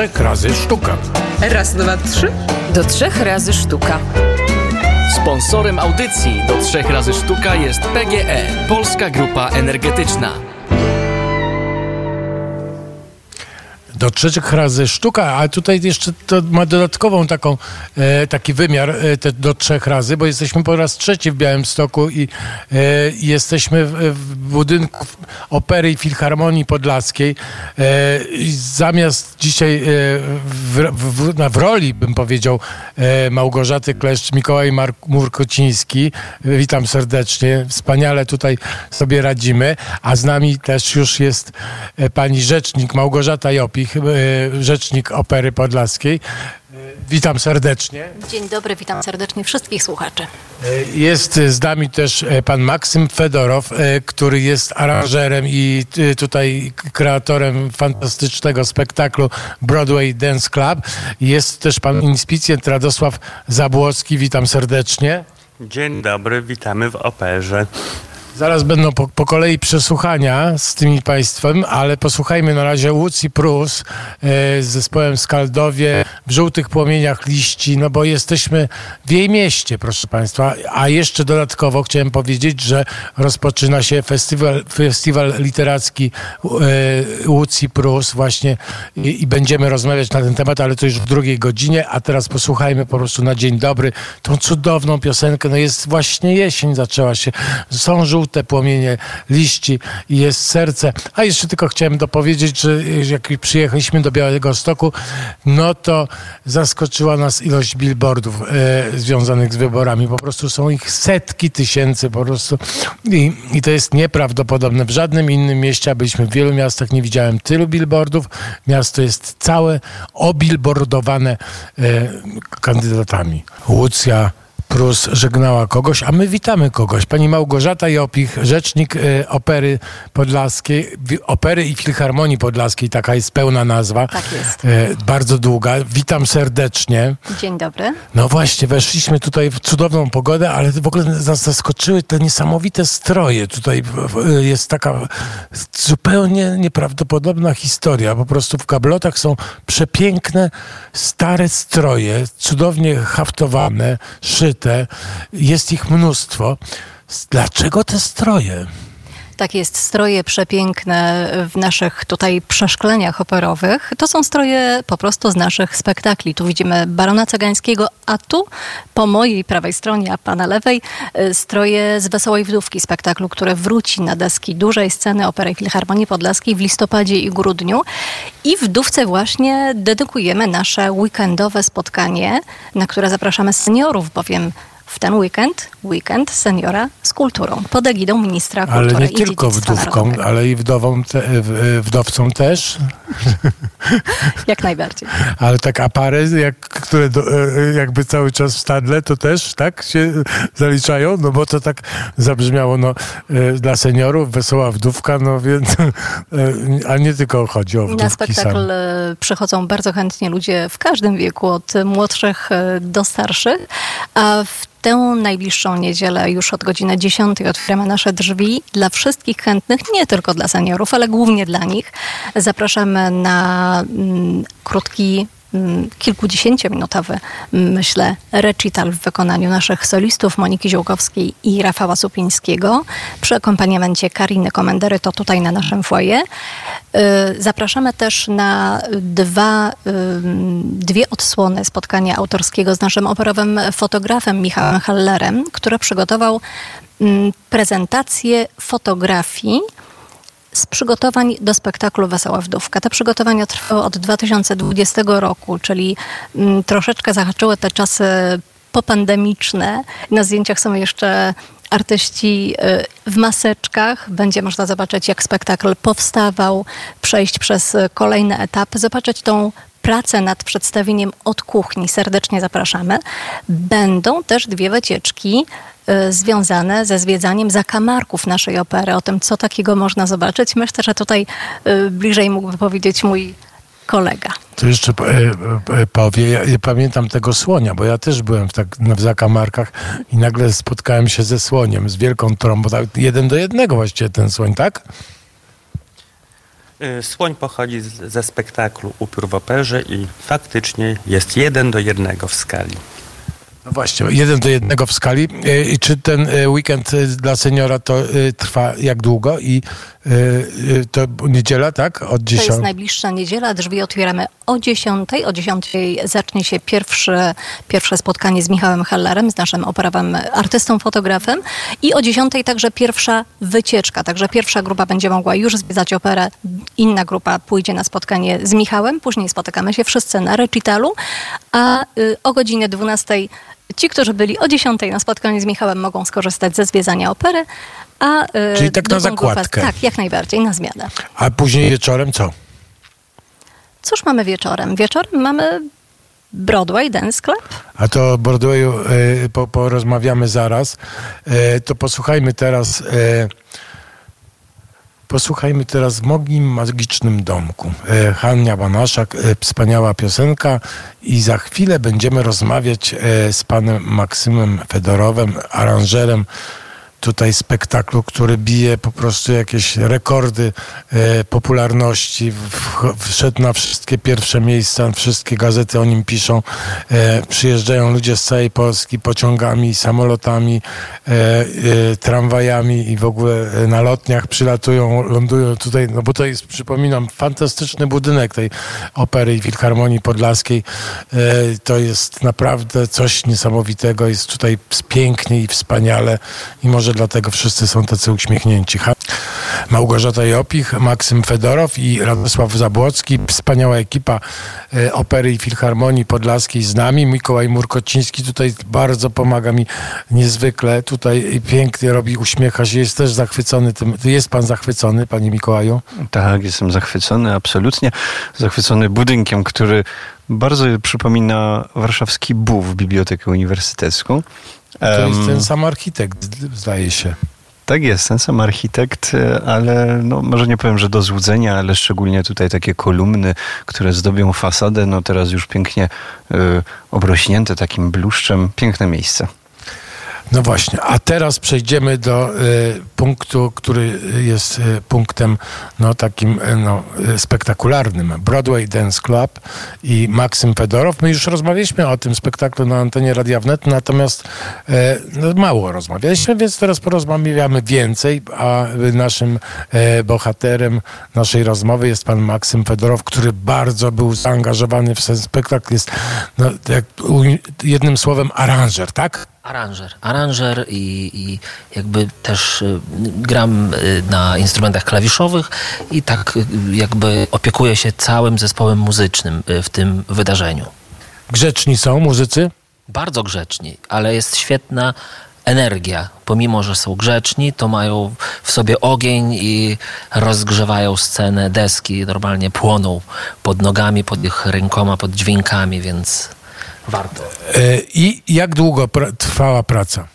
trzech razy sztuka. Raz, dwa, trzy. Do trzech razy sztuka. Sponsorem audycji do trzech razy sztuka jest PGE, Polska Grupa Energetyczna. Do trzech razy sztuka, a tutaj jeszcze to ma dodatkową taką, e, taki wymiar e, te, do trzech razy, bo jesteśmy po raz trzeci w Białymstoku i e, jesteśmy w, w, budynku Opery i Filharmonii Podlaskiej. E, i zamiast dzisiaj e, w, w, w, roli, bym powiedział, e, Małgorzaty Kleszcz, Mikołaj Mark, Murkociński, witam serdecznie, wspaniale tutaj sobie radzimy, a z nami też już jest pani rzecznik Małgorzata Jopich, E, rzecznik Opery Podlaskiej. E, witam serdecznie. Dzień dobry, witam serdecznie wszystkich słuchaczy. E, jest z nami też pan Maksym Fedorow, który jest aranżerem i tutaj kreatorem fantastycznego spektaklu Broadway Dance Club. Jest też pan inspicjent Radosław Zabłocki. Witam serdecznie. Dzień dobry, witamy w operze. Zaraz będą po, po, kolei przesłuchania z tymi państwem, ale posłuchajmy na razie Łucji Prus e, z zespołem Skaldowie w żółtych płomieniach liści, no bo jesteśmy w jej mieście, proszę państwa. A jeszcze dodatkowo chciałem powiedzieć, że rozpoczyna się festiwal, festiwal literacki e, Łucji Prus właśnie i, i będziemy rozmawiać na ten temat, ale to już w drugiej godzinie, a teraz posłuchajmy po prostu na dzień dobry tą cudowną piosenkę. No jest właśnie jesień zaczęła się. Są żółte żółte płomienie liści i jest serce. A jeszcze tylko chciałem dopowiedzieć, że jak przyjechaliśmy do Białego Stoku, no to zaskoczyła nas ilość billboardów e, związanych z wyborami. Po prostu są ich setki tysięcy po prostu I, i to jest nieprawdopodobne. W żadnym innym mieście, a byliśmy w wielu miastach, nie widziałem tylu billboardów. Miasto jest całe obilbordowane e, kandydatami. Łucja Prus żegnała kogoś, a my witamy kogoś. Pani Małgorzata Jopich, rzecznik y, Opery Podlaskiej, Opery i Filharmonii Podlaskiej, taka jest pełna nazwa. Tak jest. Y, bardzo długa. Witam serdecznie. Dzień dobry. No właśnie, weszliśmy tutaj w cudowną pogodę, ale w ogóle nas zaskoczyły te niesamowite stroje. Tutaj y, jest taka zupełnie nieprawdopodobna historia. Po prostu w gablotach są przepiękne, stare stroje, cudownie haftowane, szyte jest ich mnóstwo. Dlaczego te stroje? Tak jest, stroje przepiękne w naszych tutaj przeszkleniach operowych. To są stroje po prostu z naszych spektakli. Tu widzimy Barona Cegańskiego, a tu po mojej prawej stronie, a pana lewej, y, stroje z Wesołej Wdówki, spektaklu, które wróci na deski dużej sceny Opery Filharmonii Podlaskiej w listopadzie i grudniu. I Wdówce właśnie dedykujemy nasze weekendowe spotkanie, na które zapraszamy seniorów, bowiem w ten weekend, weekend seniora z kulturą, pod egidą ministra kultury Ale nie tylko wdówką, ale i wdową te, wdowcą też. jak najbardziej. Ale tak, a pary, jak, które do, e, jakby cały czas w stadle, to też tak się zaliczają? No bo to tak zabrzmiało, no e, dla seniorów wesoła wdówka, no więc, e, a nie tylko chodzi o wdówki Na spektakl sam. przychodzą bardzo chętnie ludzie w każdym wieku, od młodszych do starszych, a w tę najbliższą niedzielę już od godziny 10 otwieramy nasze drzwi dla wszystkich chętnych, nie tylko dla seniorów, ale głównie dla nich. Zapraszamy na mm, krótki kilkudziesięciominutowy, mm, myślę, recital w wykonaniu naszych solistów Moniki Ziółkowskiej i Rafała Supińskiego przy akompaniamencie Kariny Komendery, to tutaj na naszym foyer. Y, zapraszamy też na dwa, dwie odsłony spotkania autorskiego z naszym operowym fotografem Michałem Hallerem, który przygotował mm, prezentację fotografii z przygotowań do spektaklu Wesoła Wdówka. Te przygotowania trwały od 2020 roku, czyli mm, troszeczkę zahaczyły te czasy popandemiczne. Na zdjęciach są jeszcze artyści y, w maseczkach. Będzie można zobaczyć, jak spektakl powstawał, przejść przez kolejne etapy, zobaczyć tą pracę nad przedstawieniem od kuchni. Serdecznie zapraszamy. Będą też dwie wycieczki związane ze zwiedzaniem zakamarków naszej opery, o tym, co takiego można zobaczyć. Myślę, że tutaj y, bliżej mógłby powiedzieć mój kolega. To jeszcze e, e, powie, ja, pamiętam tego słonia, bo ja też byłem w, tak, w zakamarkach i nagle spotkałem się ze słoniem, z wielką trąbą, tak, jeden do jednego właściwie ten słoń, tak? Słoń pochodzi z, ze spektaklu Upiór w operze i faktycznie jest jeden do jednego w skali. No właśnie, jeden do jednego w skali. E, czy ten e, weekend e, dla seniora to trwa jak długo? I to niedziela, tak? Od To jest 10. najbliższa niedziela. Drzwi otwieramy o 10. O 10 zacznie się pierwsze, pierwsze spotkanie z Michałem Hallerem, z naszym operowym artystą, fotografem. I o 10 także pierwsza wycieczka. Także pierwsza grupa będzie mogła już zwiedzać operę. Inna grupa pójdzie na spotkanie z Michałem. Później spotykamy się wszyscy na recitalu. A y, o godzinie 12 ci, którzy byli o 10 na spotkaniu z Michałem mogą skorzystać ze zwiedzania opery. A, y, Czyli tak na zakładkę. tak, jak najbardziej, na zmianę. A później wieczorem co? Cóż mamy wieczorem? Wieczorem mamy Broadway Dance Club. A to o Broadwayu e, po, porozmawiamy zaraz. E, to posłuchajmy teraz. E, posłuchajmy teraz w moim magicznym domku. E, Hania Banaszak, e, wspaniała piosenka i za chwilę będziemy rozmawiać e, z panem Maksymem Fedorowem, aranżerem tutaj spektaklu, który bije po prostu jakieś rekordy e, popularności, wszedł na wszystkie pierwsze miejsca, wszystkie gazety o nim piszą. E, przyjeżdżają ludzie z całej Polski pociągami, samolotami, e, e, tramwajami i w ogóle e, na lotniach przylatują, lądują tutaj, no bo to jest, przypominam, fantastyczny budynek tej opery i Filharmonii Podlaskiej. E, to jest naprawdę coś niesamowitego, jest tutaj pięknie i wspaniale i może dlatego wszyscy są tacy uśmiechnięci. Małgorzata Jopich, Maksym Fedorow i Radosław Zabłocki, wspaniała ekipa e, Opery i Filharmonii Podlaskiej z nami. Mikołaj Murkociński tutaj bardzo pomaga mi niezwykle. Tutaj pięknie robi, uśmiecha się, jest też zachwycony tym. Jest pan zachwycony, panie Mikołaju? Tak, jestem zachwycony, absolutnie zachwycony budynkiem, który bardzo przypomina warszawski BUW, Bibliotekę Uniwersytecką. To jest ten sam architekt, zdaje się. Tak jest, ten sam architekt, e, ale no, może nie powiem, że do złudzenia, ale szczególnie tutaj takie kolumny, które zdobią fasadę, no teraz już pięknie y, obrośnięte takim bluszczem. Piękne miejsce. No właśnie, a teraz przejdziemy do y, punktu, który jest y, punktem no, takim y, no, spektakularnym. Broadway Dance Club i Maksym Fedorow. My już rozmawialiśmy o tym spektaklu na antenie Radia Wnet, natomiast no, mało rozmawialiśmy, więc teraz porozmawiamy więcej, a naszym bohaterem naszej rozmowy jest pan Maksym Fedorow, który bardzo był zaangażowany w ten spektakl. Jest no, jak, u, jednym słowem aranżer, tak? Aranżer. Aranżer i, i jakby też y, gram y, na instrumentach klawiszowych i tak y, jakby opiekuję się całym zespołem muzycznym w tym wydarzeniu. Grzeczni są muzycy? Bardzo grzeczni, ale jest świetna energia. Pomimo, że są grzeczni, to mają w sobie ogień i rozgrzewają scenę. Deski normalnie płoną pod nogami, pod ich rękoma, pod dźwiękami, więc warto. E, I jak długo pra- trwała praca?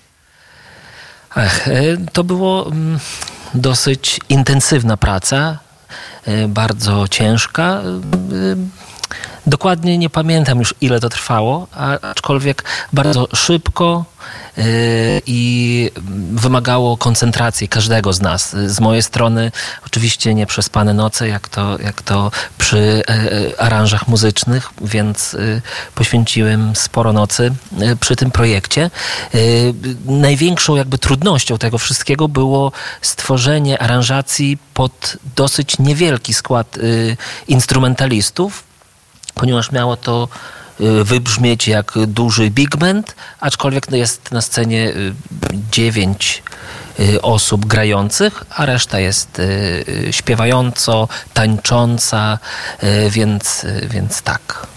Ech, y, to było mm, dosyć intensywna praca, y, bardzo ciężka. Dokładnie nie pamiętam już, ile to trwało, aczkolwiek bardzo szybko y, i wymagało koncentracji każdego z nas. Z mojej strony oczywiście nie przespane noce, jak to, jak to przy e, e, aranżach muzycznych, więc y, poświęciłem sporo nocy y, przy tym projekcie. Największą jakby trudnością tego wszystkiego było stworzenie aranżacji pod dosyć niewielki skład instrumentalistów, ponieważ miało to y, wybrzmieć jak duży big band, aczkolwiek no, jest na scenie y, dziewięć y, osób grających, a reszta jest śpiewająco, tańcząca, więc, więc tak.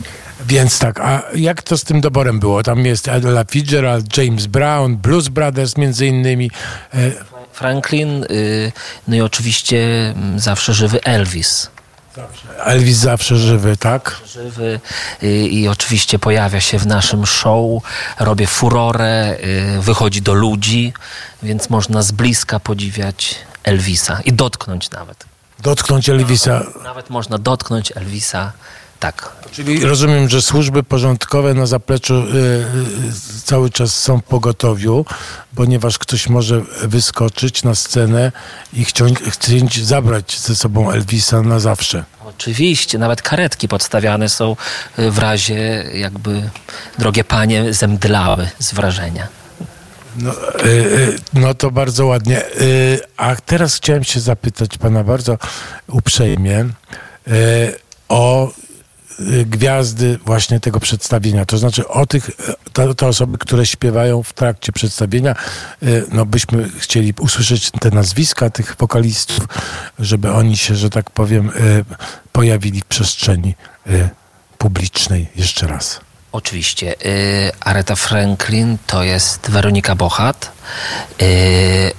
Więc tak, a jak to z tym doborem było? Tam jest Ella Fitzgerald, James Brown, Blues Brothers między innymi. E, Franklin, no i oczywiście mm, zawsze żywy Elvis. Elvis zawsze żywy, tak? żywy y, i oczywiście pojawia się w naszym show, robię furorę, y, wychodzi do ludzi, więc można z bliska podziwiać Elvisa i dotknąć nawet. Dotknąć Elvisa. Nawet można dotknąć Elvisa Tak. Czyli rozumiem, że służby porządkowe na zapleczu y, y, cały czas są w pogotowiu, ponieważ ktoś może wyskoczyć na scenę i chcieć, chcieć zabrać ze sobą Elvisa na zawsze. Oczywiście, nawet karetki podstawiane są y, w razie jakby drogie panie zemdlały z wrażenia. No, y, y, no to bardzo ładnie. A teraz chciałem się zapytać pana bardzo uprzejmie o gwiazdy właśnie tego przedstawienia. To znaczy o tych, y, te, te osoby, które śpiewają w trakcie przedstawienia. Y, No byśmy chcieli usłyszeć te nazwiska tych wokalistów, żeby oni się, że tak powiem, y, pojawili w przestrzeni y, publicznej jeszcze raz. Oczywiście. Y, Aretha Franklin to jest Weronika Bochat. Y,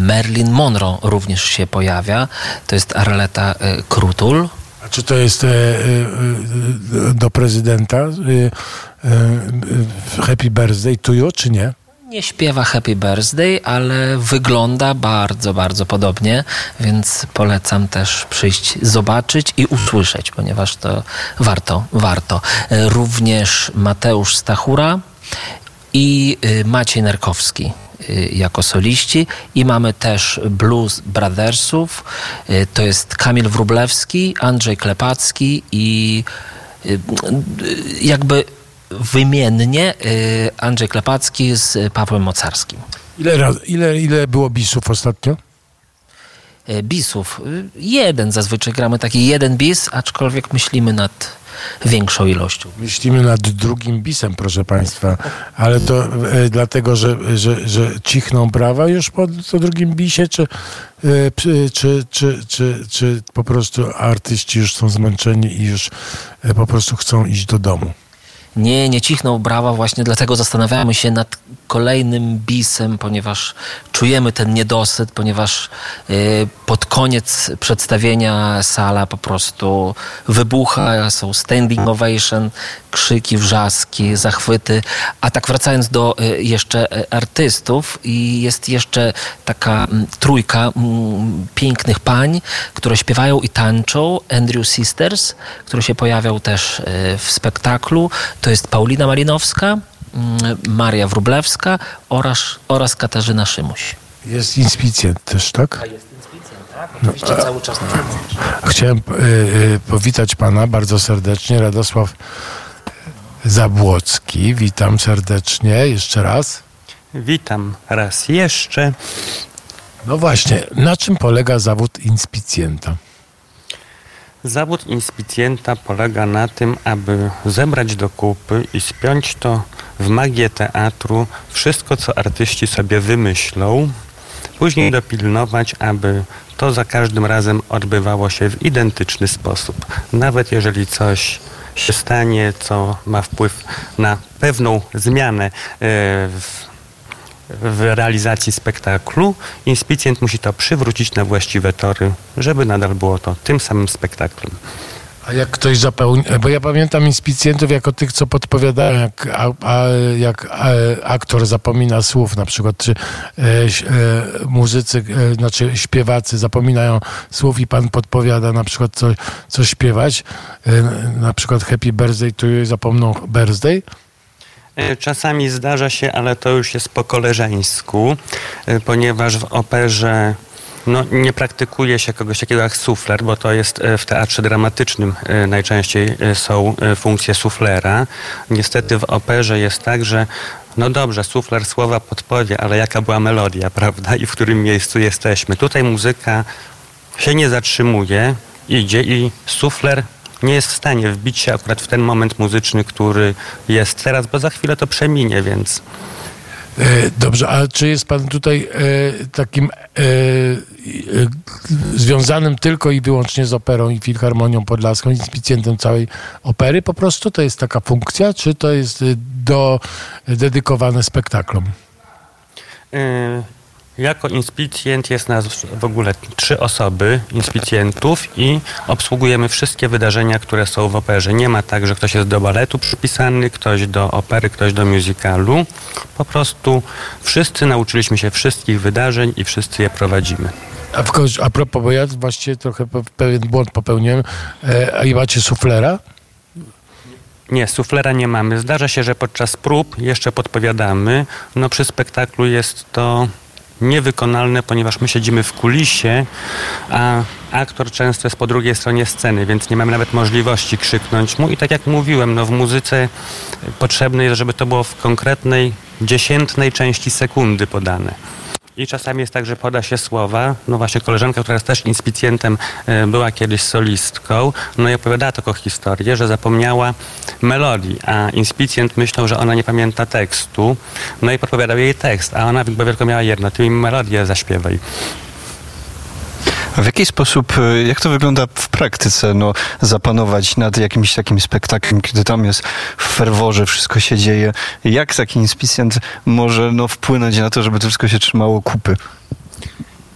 Marilyn Monroe również się pojawia. To jest Arleta y, Krutul. A czy to jest e, e, e, do prezydenta Happy Birthday to you, czy nie? Nie śpiewa Happy Birthday, ale wygląda bardzo, bardzo podobnie, więc polecam też przyjść, zobaczyć i usłyszeć, ponieważ to warto, warto. Również Mateusz Stachura i y, Maciej Nerkowski y, jako soliści i mamy też Blues Brothersów, y, to jest Kamil Wrublewski, Andrzej Klepacki i jakby wymiennie Andrzej Klepacki z Pawłem Mocarskim. Ile, ile, ile było bisów ostatnio? Y, Bisów, jeden zazwyczaj gramy taki jeden bis, aczkolwiek myślimy nad większą ilością. Myślimy nad drugim bisem, proszę Państwa, ale to e, dlatego, że, że, że cichną brawa już po, po drugim bisie, czy, e, czy, czy, czy, czy, czy po prostu artyści już są zmęczeni i już e, po prostu chcą iść do domu? Nie, nie cichną brawa, właśnie dlatego zastanawiamy się nad kolejnym bisem, ponieważ czujemy ten niedosyt, ponieważ y, pod koniec przedstawienia sala po prostu wybucha, są standing ovation, krzyki, wrzaski, zachwyty. A tak wracając do y, jeszcze y, artystów i jest jeszcze taka mm, trójka mm, pięknych pań, które śpiewają i tańczą. Andrew Sisters, który się pojawiał też w spektaklu. To jest Paulina Malinowska, mm, Maria Wrublewska oraz, oraz Katarzyna Szymuś. Jest inspicjent też, tak? jest inspicjent, tak? Oczywiście cały czas na Chciałem e, powitać pana bardzo serdecznie, Radosław Zabłocki. Witam serdecznie jeszcze raz. Witam raz jeszcze. No właśnie, na czym polega zawód inspicjenta? Zawód inspicjenta polega na tym, aby zebrać do kupy i spiąć to w magię teatru wszystko, co artyści sobie wymyślą. Później dopilnować, aby to za każdym razem odbywało się w identyczny sposób. Nawet jeżeli coś się stanie, co ma wpływ na pewną zmianę e, w w realizacji spektaklu, inspicjent musi to przywrócić na właściwe tory, żeby nadal było to tym samym spektaklem. A jak ktoś zapełni, bo ja pamiętam inspicjentów jako tych, co podpowiadają, jak, a, a, jak a, aktor zapomina słów, na przykład, czy e, e, muzycy, e, znaczy śpiewacy zapominają słów i pan podpowiada na przykład co, co śpiewać, e, na przykład Happy Birthday, tu zapomną Birthday. E, Czasami zdarza się, ale to już jest po koleżeńsku, e, ponieważ w operze no, nie praktykuje się kogoś takiego jak sufler, bo to jest e, w teatrze dramatycznym najczęściej są funkcje suflera. Niestety w operze jest tak, że no dobrze, sufler słowa podpowie, ale jaka była melodia, prawda? I w którym miejscu jesteśmy. Tutaj muzyka się nie zatrzymuje, idzie i sufler nie jest w stanie wbić się akurat w ten moment muzyczny, który jest teraz, bo za chwilę to przeminie, więc E, Dobrze, a czy jest pan tutaj e, takim e, e, związanym tylko i wyłącznie z operą i filharmonią podlaską, inspicjentem całej opery po prostu? To jest taka funkcja, czy to jest e, do, dedykowane spektaklom? Jako inspicjent jest nas w ogóle trzy osoby, inspicjentów i obsługujemy wszystkie wydarzenia, które są w operze. Nie ma tak, że ktoś jest do baletu przypisany, ktoś do opery, ktoś do musicalu. Po prostu wszyscy nauczyliśmy się wszystkich wydarzeń i wszyscy je prowadzimy. A, w, końcu- a propos, bo ja właściwie trochę pe- pewien błąd popełniłem. E, a i macie suflera? Nie, suflera nie mamy. Zdarza się, że podczas prób jeszcze podpowiadamy. No przy spektaklu jest to niewykonalne, ponieważ my siedzimy w kulisie, a aktor często jest po drugiej stronie sceny, więc nie mamy nawet możliwości krzyknąć mu. I tak jak mówiłem, no w muzyce potrzebne jest, żeby to było w konkretnej, dziesiętnej części sekundy podane. I czasami jest tak, że poda się słowa. No właśnie koleżanka, która jest też inspicjentem, e, była kiedyś solistką, no i opowiadała taką historię, że zapomniała melodii, a inspicjent myślał, że ona nie pamięta tekstu, no i podpowiadał jej tekst, a ona chyba tylko miała jedno, ty mi melodię zaśpiewaj. W jaki sposób, e, jak to wygląda w praktyce, no, zapanować nad jakimś takim spektaklem, kiedy tam jest w ferworze, wszystko się dzieje? Jak taki inspicjent może no, wpłynąć na to, żeby to wszystko się trzymało kupy?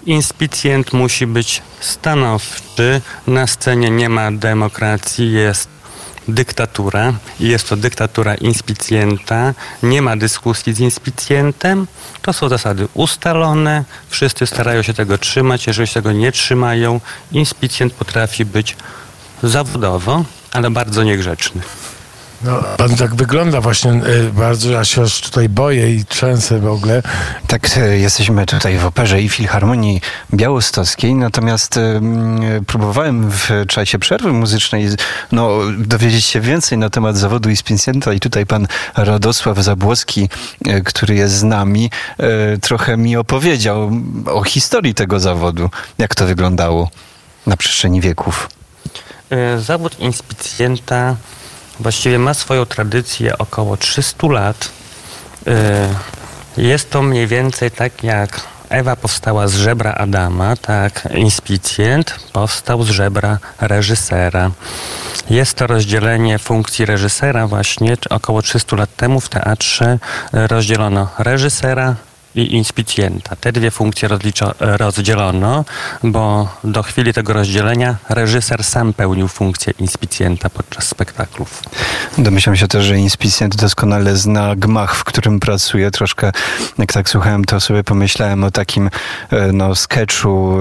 Inspicjent musi być stanowczy. Na scenie nie ma demokracji, jest dyktatura i jest to dyktatura inspicjenta. Nie ma dyskusji z inspicjentem. To są zasady ustalone. Wszyscy starają się tego trzymać. Jeżeli się tego nie trzymają, inspicjent potrafi być zawodowo, ale bardzo niegrzeczny. No, pan tak wygląda właśnie y, bardzo, ja się aż tutaj boję i trzęsę w ogóle. Tak, e, jesteśmy tutaj w Operze i Filharmonii Białostockiej, natomiast e, próbowałem w czasie przerwy muzycznej no, dowiedzieć się więcej na temat zawodu inspicjenta i tutaj pan Radosław Zabłoski, e, który jest z nami, trochę mi opowiedział o historii tego zawodu, jak to wyglądało na przestrzeni wieków. Zawód inspicjenta właściwie ma swoją tradycję około 300 lat. Y, jest to mniej więcej tak jak Ewa powstała z żebra Adama, tak inspicjent powstał z żebra reżysera. Jest to rozdzielenie funkcji reżysera właśnie około 300 lat temu w teatrze rozdzielono reżysera, i inspicjenta. Te dwie funkcje rozdzielono, bo do chwili tego rozdzielenia reżyser sam pełnił funkcję inspicjenta podczas spektaklów. Domyślam się też, że inspicjent doskonale zna gmach, w którym pracuje. Troszkę, jak tak słuchałem, to sobie pomyślałem o takim e, no, sketchu,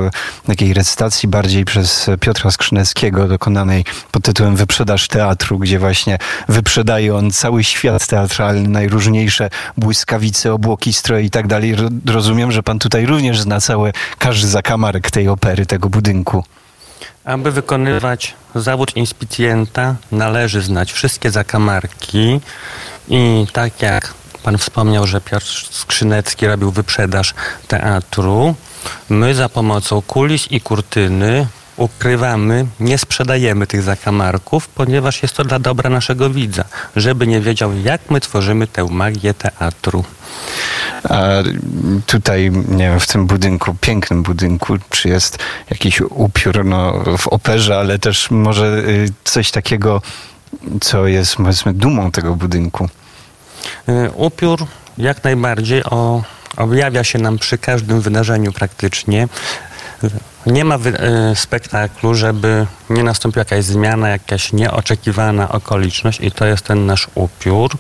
takiej recytacji bardziej przez Piotra Skrzyneckiego, dokonanej pod tytułem Wyprzedaż teatru, gdzie właśnie wyprzedaje on cały świat teatralny, najróżniejsze błyskawice, obłoki, stroje i tak dalej dalej. Rozumiem, że pan tutaj również zna cały, każdy zakamarek tej opery, tego budynku. Aby wykonywać zawód inspicjenta, należy znać wszystkie zakamarki i tak jak pan wspomniał, że Piotr Skrzynecki robił wyprzedaż teatru, my za pomocą kulis i kurtyny ukrywamy, nie sprzedajemy tych zakamarków, ponieważ jest to dla dobra naszego widza, żeby nie wiedział, jak my tworzymy tę magię teatru. A tutaj, nie wiem, w tym budynku, pięknym budynku, czy jest jakiś upiór no, w operze, ale też może y, coś takiego, co jest, powiedzmy, dumą tego budynku? Y, upiór jak najbardziej o, objawia się nam przy każdym wydarzeniu praktycznie. Nie ma y, spektaklu, żeby nie nastąpiła jakaś zmiana, jakaś nieoczekiwana okoliczność i to jest ten nasz upiór.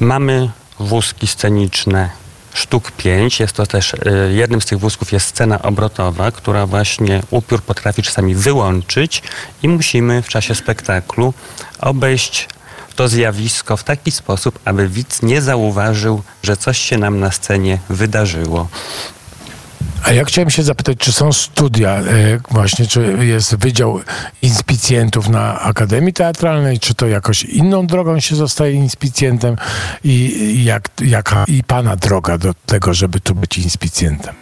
Mamy wózki sceniczne sztuk pięć. Jest to też, y, jednym z tych wózków jest scena obrotowa, która właśnie upiór potrafi czasami wyłączyć i musimy w czasie spektaklu obejść to zjawisko w taki sposób, aby widz nie zauważył, że coś się nam na scenie wydarzyło. A ja chciałem się zapytać, czy są studia e, właśnie, czy jest wydział inspicjentów na Akademii Teatralnej, czy to jakoś inną drogą się zostaje inspicjentem i jak, jaka i pana droga do tego, żeby tu być inspicjentem?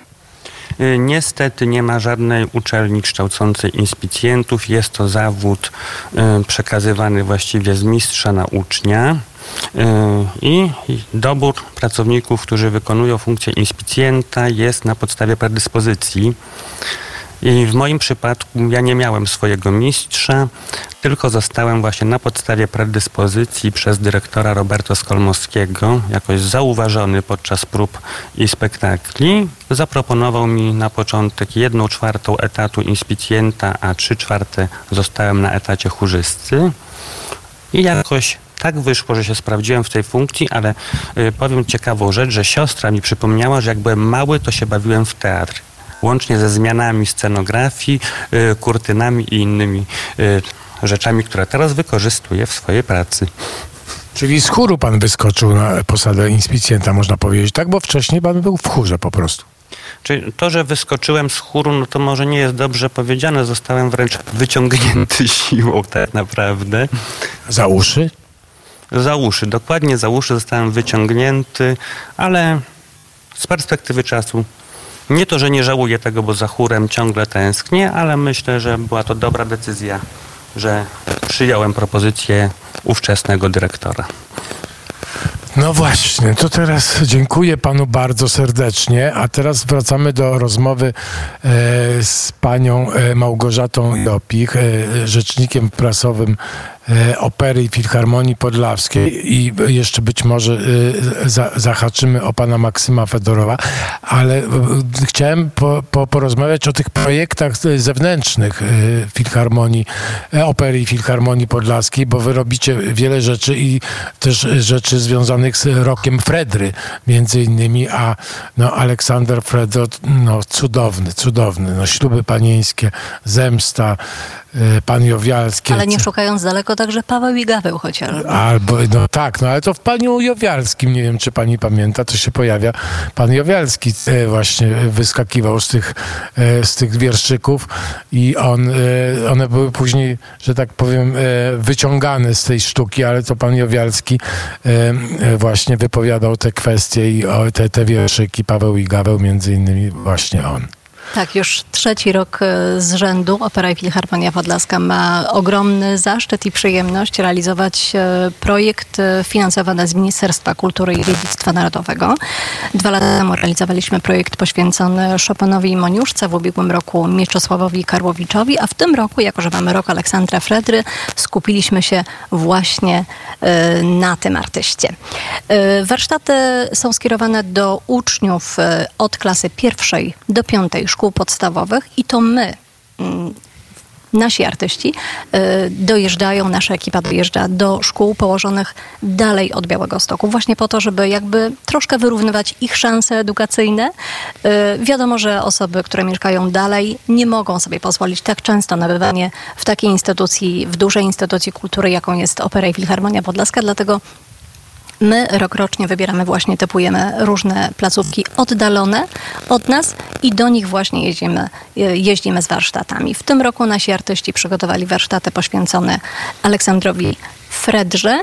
Y, niestety nie ma żadnej uczelni kształcącej inspicjentów. Jest to zawód y, przekazywany właściwie z mistrza na ucznia. Y, I dobór pracowników, którzy wykonują funkcję inspicjenta jest na podstawie predyspozycji. I w moim przypadku ja nie miałem swojego mistrza, tylko zostałem właśnie na podstawie predyspozycji przez dyrektora Roberto Skolmowskiego, jakoś zauważony podczas prób i spektakli. Zaproponował mi na początek jedną czwartą etatu inspicjenta, a trzy czwarte zostałem na etacie chórzysty. I jakoś tak wyszło, że się sprawdziłem w tej funkcji, ale y, powiem ciekawą rzecz, że siostra mi przypomniała, że jak byłem mały, to się bawiłem w teatr łącznie ze zmianami scenografii, y, kurtynami i innymi y, rzeczami, które teraz wykorzystuję w swojej pracy. Czyli z chóru pan wyskoczył na posadę inspicjenta, można powiedzieć, tak? Bo wcześniej pan był w chórze po prostu. Czyli to, że wyskoczyłem z chóru, no to może nie jest dobrze powiedziane. Zostałem wręcz wyciągnięty siłą tak naprawdę. Za uszy? Za uszy, dokładnie za uszy zostałem wyciągnięty, ale z perspektywy czasu nie to, że nie żałuję tego, bo za chórem ciągle tęsknię, ale myślę, że była to dobra decyzja, że przyjąłem propozycję ówczesnego dyrektora. No właśnie, to teraz dziękuję panu bardzo serdecznie, a teraz wracamy do rozmowy e, z panią e, Małgorzatą Jopich, e, rzecznikiem prasowym Opery i Filharmonii Podlawskiej i jeszcze być może e, za, zahaczymy o pana Maksyma Fedorowa, ale e, chciałem po, po, porozmawiać o tych projektach zewnętrznych e, Filharmonii, e, Opery i Filharmonii Podlaskiej, bo wy robicie wiele rzeczy i też rzeczy związanych z rokiem Fredry między innymi, a no, Aleksander Fredro, no cudowny, cudowny, no śluby panieńskie, zemsta, e, pan Jowialski. Ale nie szukając daleko, także Paweł i Gaweł chociażby. Albo, no tak, no ale to w paniu Jowialskim, nie wiem czy pani pamięta, to się pojawia. Pan Jowialski e, właśnie wyskakiwał z tych, e, z tych wierszyków i on, e, one były później, że tak powiem, e, wyciągane z tej sztuki, ale to pan Jowialski e, e, właśnie wypowiadał te kwestie i te, te wierszyki, Paweł i Gaweł między innymi właśnie on. Tak, już trzeci rok e, z rzędu Opera i Filharmonia Podlaska ma ogromny zaszczyt i przyjemność realizować e, projekt e, finansowany z Ministerstwa Kultury i Dziedzictwa Narodowego. Dwa lata temu realizowaliśmy projekt poświęcony Chopinowi i Moniuszce, w ubiegłym roku Mieczysławowi Karłowiczowi, a w tym roku, jako że mamy rok Aleksandra Fredry, skupiliśmy się właśnie na tym artyście. Warsztaty są skierowane do uczniów od klasy pierwszej do piątej szkół podstawowych i to my, mm, nasi artyści, y, dojeżdżają, nasza ekipa dojeżdża do szkół położonych dalej od Białego Stoku, właśnie po to, żeby jakby troszkę wyrównywać ich szanse edukacyjne. Y, Wiadomo, że osoby, które mieszkają dalej, nie mogą sobie pozwolić tak często na bywanie w takiej instytucji, w dużej instytucji kultury, jaką jest Opera i Filharmonia Podlaska, dlatego My rokrocznie wybieramy właśnie, typujemy różne placówki oddalone od nas i do nich właśnie jeździmy, je- jeździmy z warsztatami. W tym roku nasi artyści przygotowali warsztaty poświęcone Aleksandrowi Fredrze.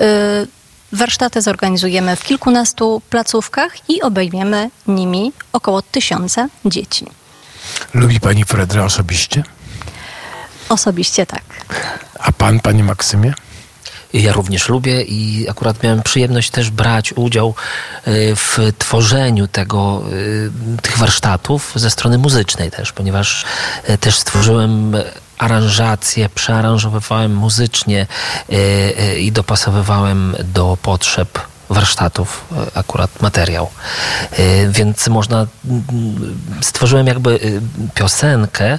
Y, Warsztaty zorganizujemy w kilkunastu placówkach i obejmiemy nimi około tysiąca dzieci. Lubi pani Fredra osobiście? Osobiście tak. A pan, panie Maksymie? Ja również lubię i akurat miałem przyjemność też brać udział y, w tworzeniu tego, y, tych warsztatów ze strony muzycznej też, ponieważ y, też stworzyłem aranżację, przearanżowywałem muzycznie i dopasowywałem do potrzeb warsztatów akurat materiał. Więc można, stworzyłem jakby piosenkę,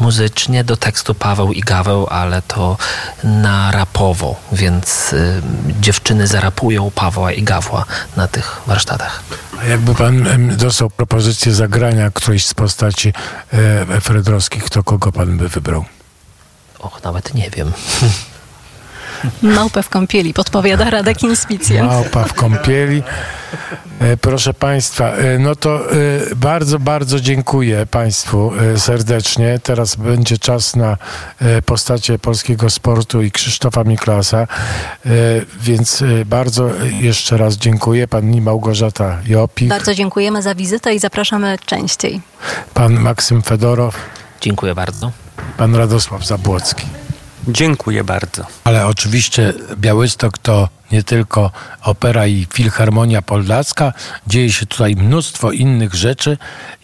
muzycznie do tekstu Paweł i Gaweł, ale to na rapowo, więc y, dziewczyny zarapują Pawła i Gawła na tych warsztatach. A jakby pan dostał propozycję zagrania którejś z postaci e, fredrowskich, to kogo pan by wybrał? Och, nawet nie wiem. Małpę w kąpieli, podpowiada Radek Inspicjent. Małpa w kąpieli. E, proszę Państwa, e, no to e, bardzo, bardzo dziękuję Państwu serdecznie. Teraz będzie czas na postacie polskiego sportu i Krzysztofa Miklasa, więc bardzo jeszcze raz dziękuję. Pani Małgorzata Jopik, Bardzo dziękujemy za wizytę i zapraszamy częściej. pan Maksym Fedorow, Dziękuję bardzo. pan Radosław Zabłocki. Dziękuję bardzo. Ale oczywiście Białystok to nie tylko opera i filharmonia podlaska. Dzieje się tutaj mnóstwo innych rzeczy.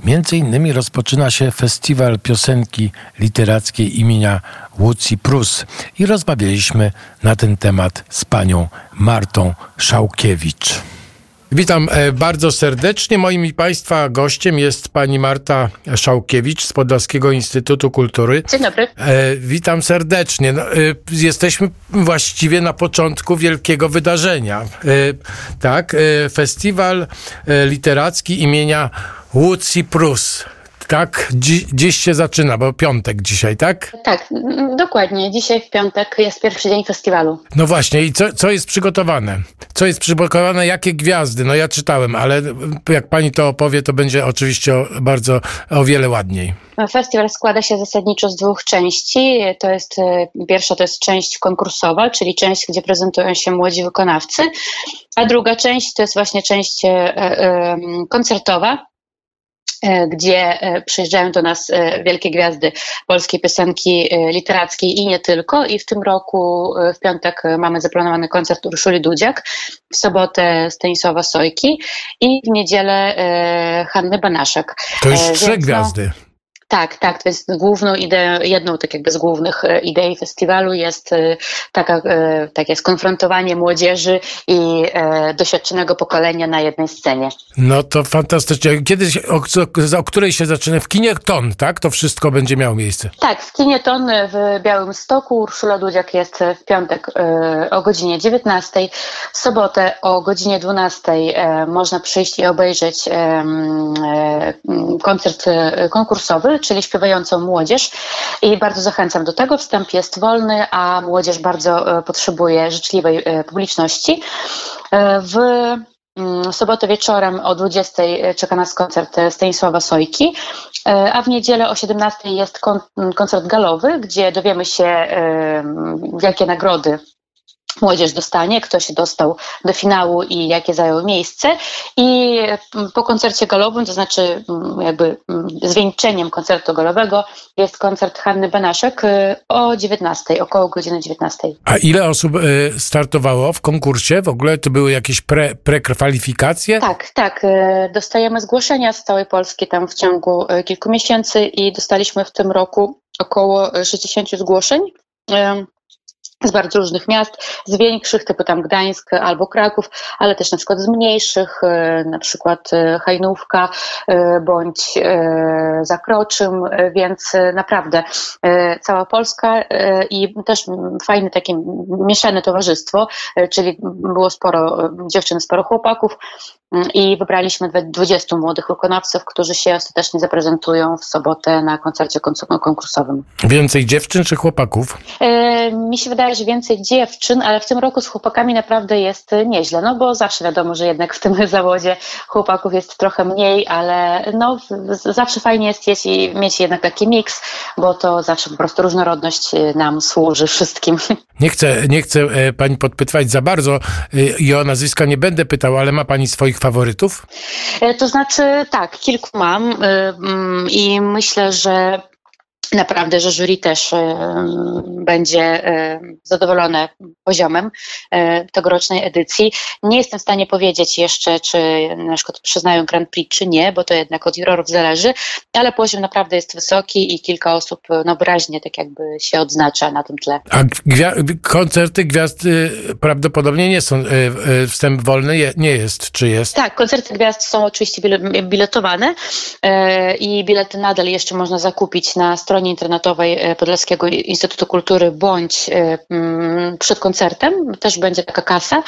Między innymi rozpoczyna się festiwal piosenki literackiej imienia Łucji Prus. I rozmawialiśmy na ten temat z panią Martą Szałkiewicz. Witam e, bardzo serdecznie. Moim i Państwa gościem jest pani Marta Szałkiewicz z Podlaskiego Instytutu Kultury. Dzień dobry. E, witam serdecznie. No, e, jesteśmy właściwie na początku wielkiego wydarzenia. Tak, festiwal literacki imienia Łucji Prus. Tak? Dzi dziś się zaczyna, bo piątek dzisiaj, tak? Tak, dokładnie. Dzisiaj w piątek jest pierwszy dzień festiwalu. No właśnie, i co, co jest przygotowane? Co jest przygotowane? Jakie gwiazdy? No ja czytałem, ale jak pani to opowie, to będzie oczywiście bardzo o wiele ładniej. Festiwal składa się zasadniczo z dwóch części. To jest e, pierwsza to jest część konkursowa, czyli część, gdzie prezentują się młodzi wykonawcy, a druga część to jest właśnie część e, e, koncertowa, gdzie przyjeżdżają do nas wielkie gwiazdy polskiej piosenki literackiej i nie tylko. I w tym roku w piątek mamy zaplanowany koncert Urszuli Dudziak, w sobotę Stanisława Sojki i w niedzielę Hanny Banaszek. To już trzy no, gwiazdy. Tak, tak. To jest główną ideą, jedną tak jakby z głównych e, idei festiwalu jest e, taka, e, takie skonfrontowanie młodzieży i doświadczonego pokolenia na jednej scenie. No to fantastycznie. Kiedyś, o, o której się zaczyna? W kinie Ton, tak? To wszystko będzie miało miejsce. Tak, w kinie Ton w Białym Stoku. Urszula Dudziak jest w piątek o godzinie 19. W sobotę o godzinie 12 można przyjść i obejrzeć koncert konkursowy czyli śpiewającą młodzież i bardzo zachęcam do tego. Wstęp jest wolny, a młodzież bardzo e, potrzebuje życzliwej e, publiczności. E, w mm, sobotę wieczorem o 20 czeka nas koncert Stanisława Sojki, a w niedzielę o 17 jest koncert galowy, gdzie dowiemy się, jakie nagrody młodzież dostanie, kto się dostał do finału i jakie zajął miejsce. I po koncercie galowym, to znaczy mm, jakby mm, zwieńczeniem koncertu galowego jest koncert Hanny Banaszek y, o 19, około godziny 19. A ile osób y, startowało w konkursie? W ogóle to były jakieś pre, prekwalifikacje? Tak, tak. Y, dostajemy zgłoszenia z całej Polski tam w ciągu kilku miesięcy i dostaliśmy w tym roku około 60 zgłoszeń z bardzo różnych miast, z większych, typu tam Gdańsk albo Kraków, ale też na przykład z mniejszych, e, na przykład e, Hajnówka e, bądź Zakroczym, więc naprawdę cała Polska i też fajne takie mieszane towarzystwo, czyli było sporo dziewczyn, sporo chłopaków i wybraliśmy 20 młodych wykonawców, którzy się ostatecznie zaprezentują w sobotę na koncercie konkursowym. Więcej dziewczyn czy chłopaków? Mi się wydaje, że więcej dziewczyn, ale w tym roku z chłopakami naprawdę jest nieźle, no bo zawsze wiadomo, że jednak w tym zawodzie chłopaków jest trochę mniej, ale no zawsze fajnie jest mieć, mieć jednak taki miks, bo to zawsze po prostu różnorodność y, nam służy wszystkim. Nie chcę, nie chcę e, pani podpytwać za bardzo y, i o nazwiska nie będę pytał, ale ma pani swoich faworytów? E, to znaczy tak, kilku mam y, mm, i myślę, że Naprawdę, że jury też będzie zadowolone poziomem e, tegorocznej edycji. Nie jestem w stanie powiedzieć jeszcze, czy na przykład przyznają Grand Prix, czy nie, bo to jednak od jurorów zależy, ale poziom naprawdę jest wysoki i kilka osób no, wyraźnie tak jakby się odznacza na tym tle. A gwia- koncerty gwiazd y, prawdopodobnie nie są, y, y, wstęp wolny je, nie jest, czy jest? Tak, koncerty gwiazd są oczywiście biletowane e, i bilety nadal jeszcze można zakupić na stronie stronie internetowej e, Podlaskiego Instytutu Kultury bądź e, mm, przed koncertem, też będzie taka kasa,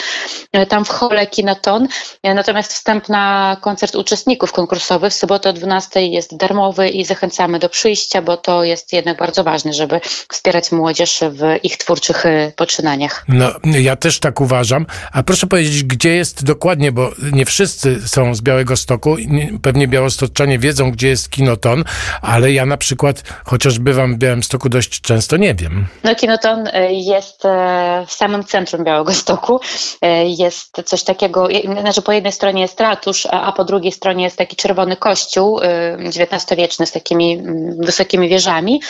e, tam w hole Kinaton. Natomiast wstęp na koncert uczestników konkursowych w sobotę o 12 jest darmowy i zachęcamy do przyjścia, bo to jest jednak bardzo ważne, żeby wspierać młodzież w ich twórczych poczynaniach. No, ja też tak uważam. A proszę powiedzieć, gdzie jest dokładnie, bo nie wszyscy są z Białego Stoku, pewnie białostoczanie wiedzą, gdzie jest Kinoton, ale ja na przykład, choć chociaż bywam w Białymstoku dość często, nie wiem. No Kinoton e, jest e, w samym centrum Białegostoku. E, jest coś takiego, znaczy po jednej stronie jest ratusz, a po drugiej stronie jest taki czerwony kościół XIX-wieczny z takimi mm, wysokimi wieżami.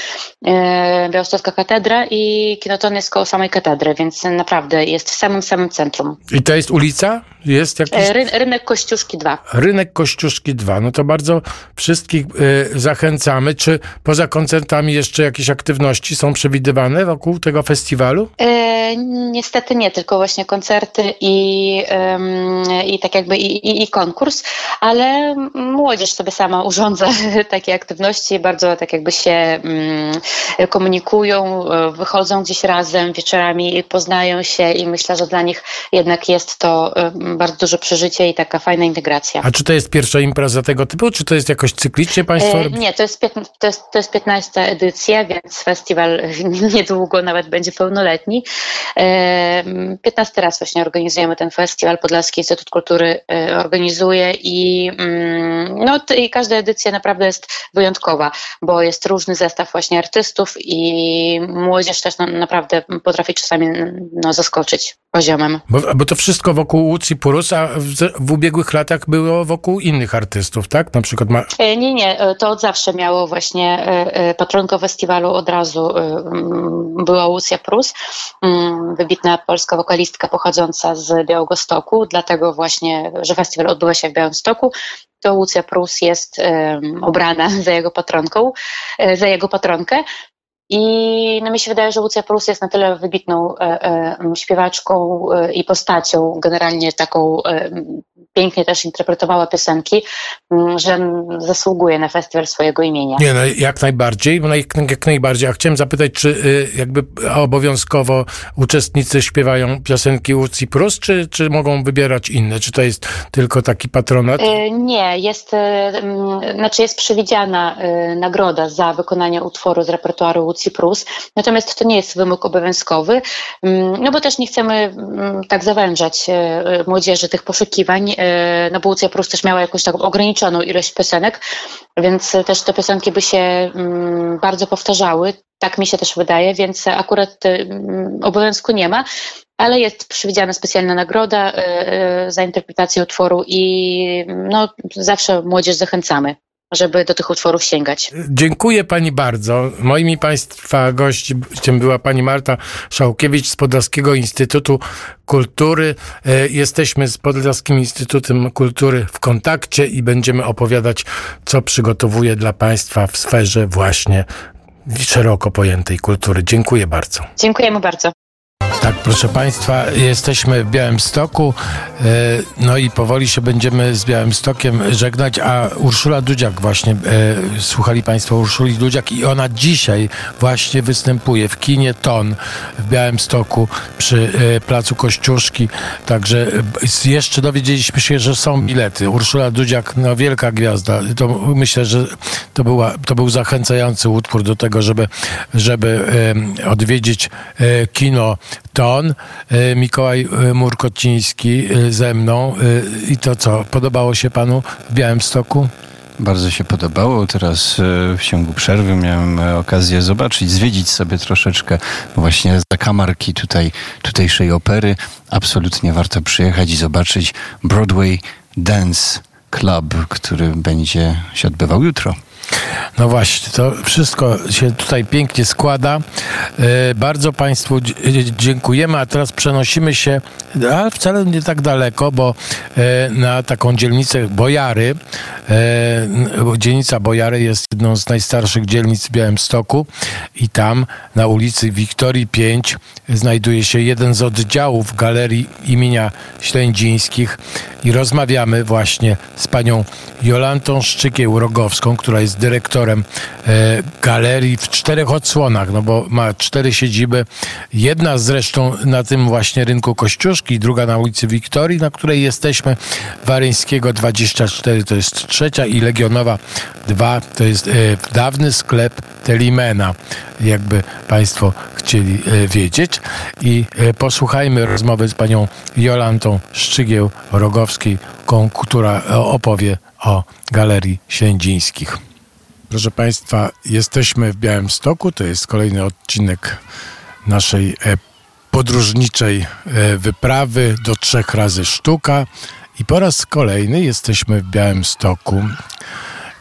Białostocka katedra i Kinoton jest koło samej katedry, więc naprawdę jest w samym samym centrum. I to jest ulica? Jest jakiś... Ry rynek Kościuszki 2. Rynek Kościuszki 2. No to bardzo wszystkich zachęcamy. Czy poza koncertem studentami jeszcze jakieś aktywności są przewidywane wokół tego festiwalu? E, niestety nie, tylko właśnie koncerty i, i tak jakby i, i, i konkurs, ale młodzież sobie sama urządza takie aktywności, bardzo tak jakby się mm, komunikują, e, wychodzą gdzieś razem wieczorami, poznają się i myślę, że dla nich jednak jest to bardzo duże przeżycie i taka fajna integracja. A czy to jest pierwsza impreza tego typu, czy to jest jakoś cyklicznie państwo E? Nie, to jest, to, jest, to jest 15 edycja, więc festiwal niedługo nawet będzie pełnoletni. E, 15 raz właśnie organizujemy ten festiwal, Podlaski Instytut Kultury e, organizuje i, mm, no, i każda edycja naprawdę jest wyjątkowa, bo jest różny zestaw właśnie artystów i młodzież też naprawdę potrafi czasami no, zaskoczyć poziomem. Bo, bo to wszystko wokół Łucji Purus, a w, w ubiegłych latach było wokół innych artystów, tak? Na przykład ma, E, Nie, nie, e, to od zawsze miało właśnie e, patronką festiwalu od razu mm, była Łucja Prus, mm, wybitna polska wokalistka pochodząca z Białegostoku, dlatego właśnie, że festiwal odbywa się w Białymstoku, to Łucja Prus jest em, obrana za jego patronką, za jego patronkę. I no mi się wydaje, że Łucja Prus jest na tyle wybitną e, e, śpiewaczką e, i postacią, generalnie taką e, pięknie też interpretowała piosenki, m, że zasługuje na festiwal swojego imienia. Nie, no jak najbardziej, jak, najbardziej. A chciałem zapytać, czy y, jakby obowiązkowo uczestnicy śpiewają piosenki Łucji Prus, czy, czy mogą wybierać inne? Czy to jest tylko taki patronat? E, Nie, jest, e, mm, znaczy jest przewidziana nagroda za wykonanie utworu z repertuaru Łucji Prus, natomiast to nie jest wymóg obowiązkowy, mm, no bo też nie chcemy mm, tak zawężać młodzieży tych poszukiwań, no bo Łucja Prus też miała jakąś taką ograniczoną ilość piosenek, więc też te piosenki by się mm, bardzo powtarzały, tak mi się też wydaje, więc akurat e, mm, obowiązku nie ma, ale jest przewidziana specjalna nagroda e, e, za interpretację utworu i no, zawsze młodzież zachęcamy, żeby do tych utworów sięgać. Dziękuję pani bardzo. Moimi państwa gościem była pani Marta Szałkiewicz z Podlaskiego Instytutu Kultury. E, Jesteśmy z Podlaskim Instytutem Kultury w kontakcie i będziemy opowiadać, co przygotowuje dla państwa w sferze właśnie szeroko pojętej kultury. Dziękuję bardzo. Dziękujemy bardzo. Tak, proszę Państwa, jesteśmy w Białymstoku, e, no i powoli się będziemy z Białymstokiem żegnać, a Urszula Dudziak właśnie, e, słuchali Państwo Urszuli Dudziak i ona dzisiaj właśnie występuje w kinie Ton w Białymstoku przy e, Placu Kościuszki, także jeszcze dowiedzieliśmy się, że są bilety. Urszula Dudziak, no wielka gwiazda, to myślę, że to, była, to był zachęcający utwór do tego, żeby, żeby odwiedzić kino Ton, e, Mikołaj e, Murkociński e, ze mną. I to co, podobało się panu w Białymstoku? Bardzo się podobało. Teraz w ciągu przerwy miałem okazję zobaczyć, zwiedzić sobie troszeczkę właśnie zakamarki tutaj, tutejszej opery. Absolutnie warto przyjechać i zobaczyć Broadway Dance Club, który będzie się odbywał jutro. No właśnie, to wszystko się tutaj pięknie składa. E, Bardzo Państwu dziękujemy, a teraz przenosimy się, a wcale nie tak daleko, bo e, na taką dzielnicę Bojary. E, Dzielnica Bojary jest jedną z najstarszych dzielnic w Białymstoku i tam na ulicy Wiktorii 5 znajduje się jeden z oddziałów Galerii imienia Ślędzińskich i rozmawiamy właśnie z panią Jolantą Szczykieł-Rogowską, która jest dyrektorem e, galerii w czterech odsłonach, no bo ma cztery siedziby. Jedna zresztą na tym właśnie rynku Kościuszki, druga na ulicy Wiktorii, na której jesteśmy. Waryńskiego 24 to jest trzecia i Legionowa 2 to jest e, dawny sklep Telimena, jakby Państwo chcieli e, wiedzieć. I posłuchajmy rozmowy z panią Jolantą Szczygieł-Rogowskiej, która opowie o Galerii Ślędzińskich. Proszę Państwa, jesteśmy w Białymstoku. To jest kolejny odcinek naszej e, podróżniczej e, wyprawy do trzech razy sztuka. I po raz kolejny jesteśmy w Białymstoku.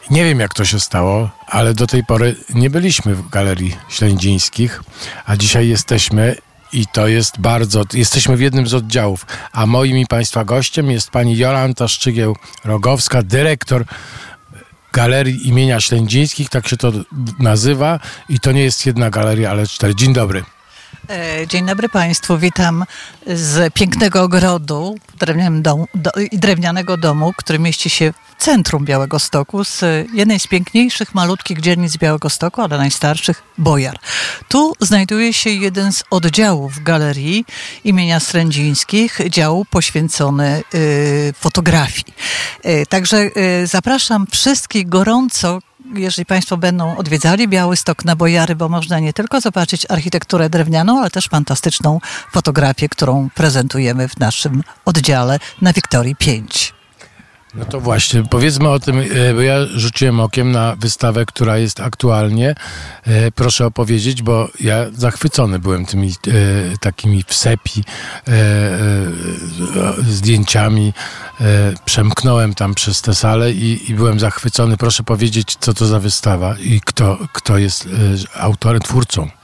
Nie wiem, jak to się stało, ale do tej pory nie byliśmy w Galerii Ślędzińskich, a dzisiaj jesteśmy i to jest bardzo. Jesteśmy w jednym z oddziałów, a moim i Państwa gościem jest pani Jolanta Szczygieł-Rogowska, dyrektor Galerii imienia Ślędzińskich, tak się to nazywa i to nie jest jedna galeria, ale cztery. Dzień dobry. E, dzień dobry Państwu, witam z pięknego ogrodu do, drewnianego domu, który mieści się w centrum Białego Stoku, z jednej z piękniejszych, malutkich dzielnic Białego Stoku, ale najstarszych, Bojar. Tu znajduje się jeden z oddziałów galerii imienia Srędzińskich, dział poświęcony y, fotografii. Y, także y, zapraszam wszystkich gorąco, jeżeli Państwo będą odwiedzali Białystok na Bojary, bo można nie tylko zobaczyć architekturę drewnianą, ale też fantastyczną fotografię, którą prezentujemy w naszym oddziale na Wiktorii 5. No to właśnie, powiedzmy o tym, e, bo ja rzuciłem okiem na wystawę, która jest aktualnie. E, proszę opowiedzieć, bo ja zachwycony byłem tymi e, takimi wsepi, zdjęciami. Przemknąłem tam przez tę salę i, i byłem zachwycony. Proszę powiedzieć, co to za wystawa i kto, kto jest autorem, twórcą.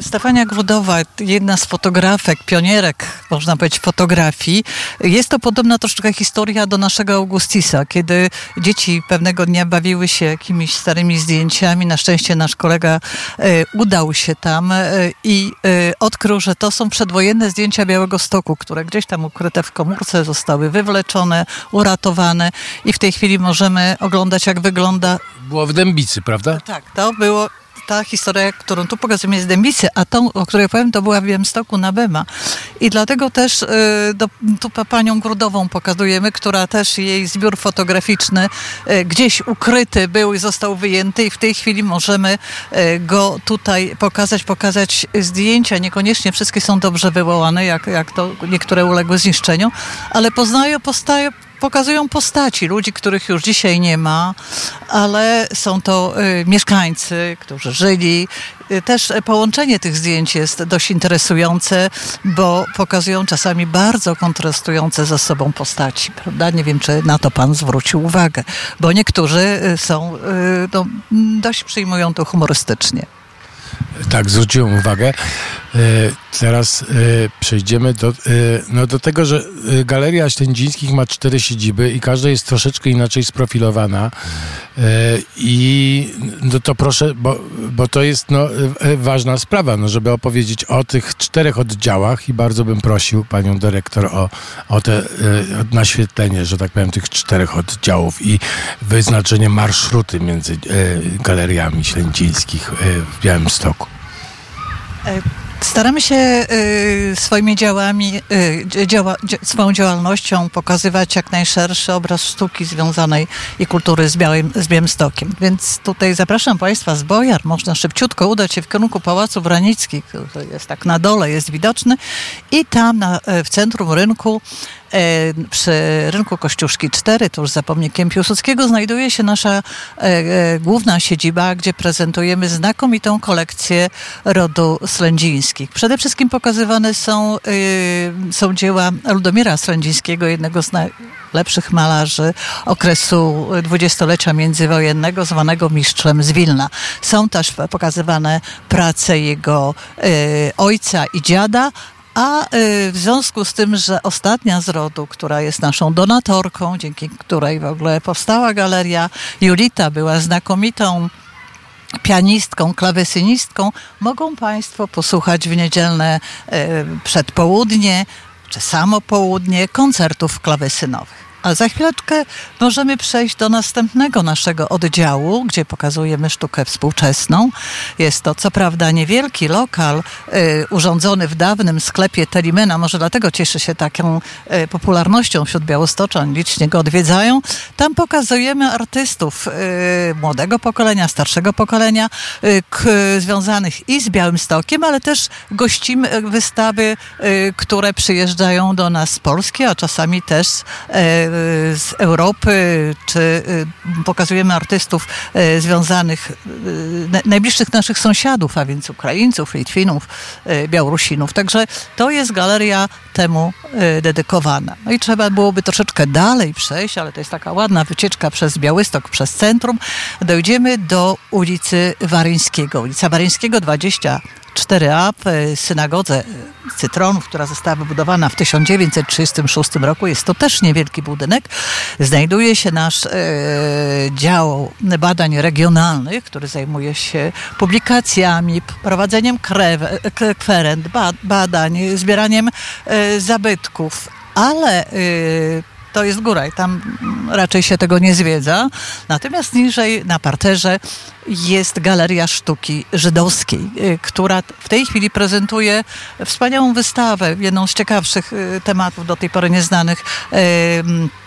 Stefania Grudowa, jedna z fotografek, pionierek, można powiedzieć, fotografii. Jest to podobna troszeczkę historia do naszego Augustisa, kiedy dzieci pewnego dnia bawiły się jakimiś starymi zdjęciami. Na szczęście nasz kolega e, udał się tam e, i e, odkrył, że to są przedwojenne zdjęcia Białego Stoku, które gdzieś tam ukryte w komórce zostały wywleczone, uratowane i w tej chwili możemy oglądać, jak wygląda. Było w Dębicy, prawda? Tak, to było ta historia, którą tu pokazujemy jest Dębicy, a tą, o której powiem, to była w Białymstoku na Bema. I dlatego też y, do, tu panią Grudową pokazujemy, która też jej zbiór fotograficzny y, gdzieś ukryty był i został wyjęty i w tej chwili możemy y, go tutaj pokazać, pokazać zdjęcia. Niekoniecznie wszystkie są dobrze wywołane, jak, jak to niektóre uległy zniszczeniu, ale poznają, postają, pokazują postaci ludzi, których już dzisiaj nie ma, ale są to y, mieszkańcy, którzy żyli. Y, też połączenie tych zdjęć jest dość interesujące, bo pokazują czasami bardzo kontrastujące ze sobą postaci. Prawda? Nie wiem, czy na to pan zwrócił uwagę, bo niektórzy y, są, no, dość przyjmują to humorystycznie. Tak, zwróciłem uwagę. E, teraz e, przejdziemy do, e, no do tego, że Galeria Ślędzińskich ma cztery siedziby i każda jest troszeczkę inaczej sprofilowana. I no to proszę, bo, bo to jest no, ważna sprawa, no, żeby opowiedzieć o tych czterech oddziałach i bardzo bym prosił panią dyrektor o, o te naświetlenie, że tak powiem, tych czterech oddziałów i wyznaczenie marszruty między galeriami ślędzińskich w Białymstoku. Staramy się y, swoimi działami, y, działa, swoją działalnością pokazywać jak najszerszy obraz sztuki związanej i kultury z, Białym, z. Więc tutaj zapraszam Państwa z Bojar. Można szybciutko udać się w kierunku Pałacu Wranickich, który jest tak na dole, jest widoczny. I tam na, w centrum rynku przy rynku Kościuszki 4, tuż za pomnikiem Piłsudskiego, znajduje się nasza e, e, główna siedziba, gdzie prezentujemy znakomitą kolekcję rodu Slędzińskich. Przede wszystkim pokazywane są, są dzieła Ludomira Slędzińskiego, jednego z najlepszych malarzy okresu dwudziestolecia międzywojennego, zwanego mistrzem z Wilna. Są też pokazywane prace jego ojca i dziada, a y, w związku z tym, że ostatnia z rodu, która jest naszą donatorką, dzięki której w ogóle powstała galeria, Julita była znakomitą pianistką, klawesynistką, mogą Państwo posłuchać w niedzielne y, przedpołudnie czy samo południe koncertów klawesynowych. A za chwileczkę możemy przejść do następnego naszego oddziału, gdzie pokazujemy sztukę współczesną. Jest to co prawda niewielki lokal y, urządzony w dawnym sklepie Telimena, może dlatego cieszy się taką y, popularnością wśród białostoczan, licznie go odwiedzają. Tam pokazujemy artystów y, młodego pokolenia, starszego pokolenia, y, k, związanych i z Białymstokiem, ale też gościmy wystawy, y, które przyjeżdżają do nas z Polski, a czasami też y, z Europy, czy y, pokazujemy artystów y, związanych, y, najbliższych naszych sąsiadów, a więc Ukraińców, Litwinów, Białorusinów. Także to jest galeria temu dedykowana. No i trzeba byłoby troszeczkę dalej przejść, ale to jest taka ładna wycieczka przez Białystok, przez centrum. Dojdziemy do ulicy Waryńskiego. Ulica Waryńskiego 20 4A w synagodze Cytronów, która została wybudowana w 1936 roku. Jest to też niewielki budynek. Znajduje się nasz e, dział badań regionalnych, który zajmuje się publikacjami, prowadzeniem krew, kwerent, badań, zbieraniem e, zabytków, ale e, to jest góra i tam raczej się tego nie zwiedza. Natomiast niżej na parterze jest Galeria Sztuki Żydowskiej, y, która w tej chwili prezentuje wspaniałą wystawę, jedną z ciekawszych y, tematów do tej pory nieznanych Y,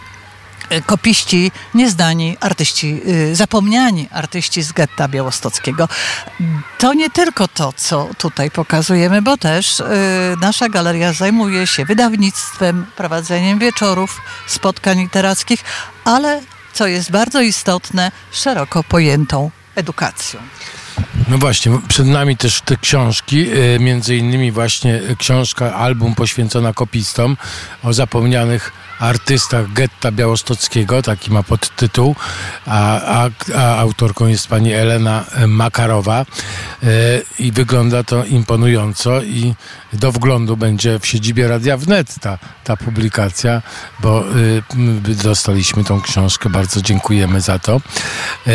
kopiści niezdani, artyści, y, zapomniani artyści z getta białostockiego. To nie tylko to, co tutaj pokazujemy, bo też y, nasza galeria zajmuje się wydawnictwem, prowadzeniem wieczorów, spotkań literackich, ale co jest bardzo istotne, szeroko pojętą edukacją. No właśnie, przed nami też te książki, między innymi właśnie książka, album poświęcona kopistom o zapomnianych artystach getta białostockiego, taki ma podtytuł, a, a, a autorką jest pani Elena Makarowa e, i wygląda to imponująco i do wglądu będzie w siedzibie Radia Wnet ta, ta publikacja, bo y, dostaliśmy tą książkę, bardzo dziękujemy za to. E,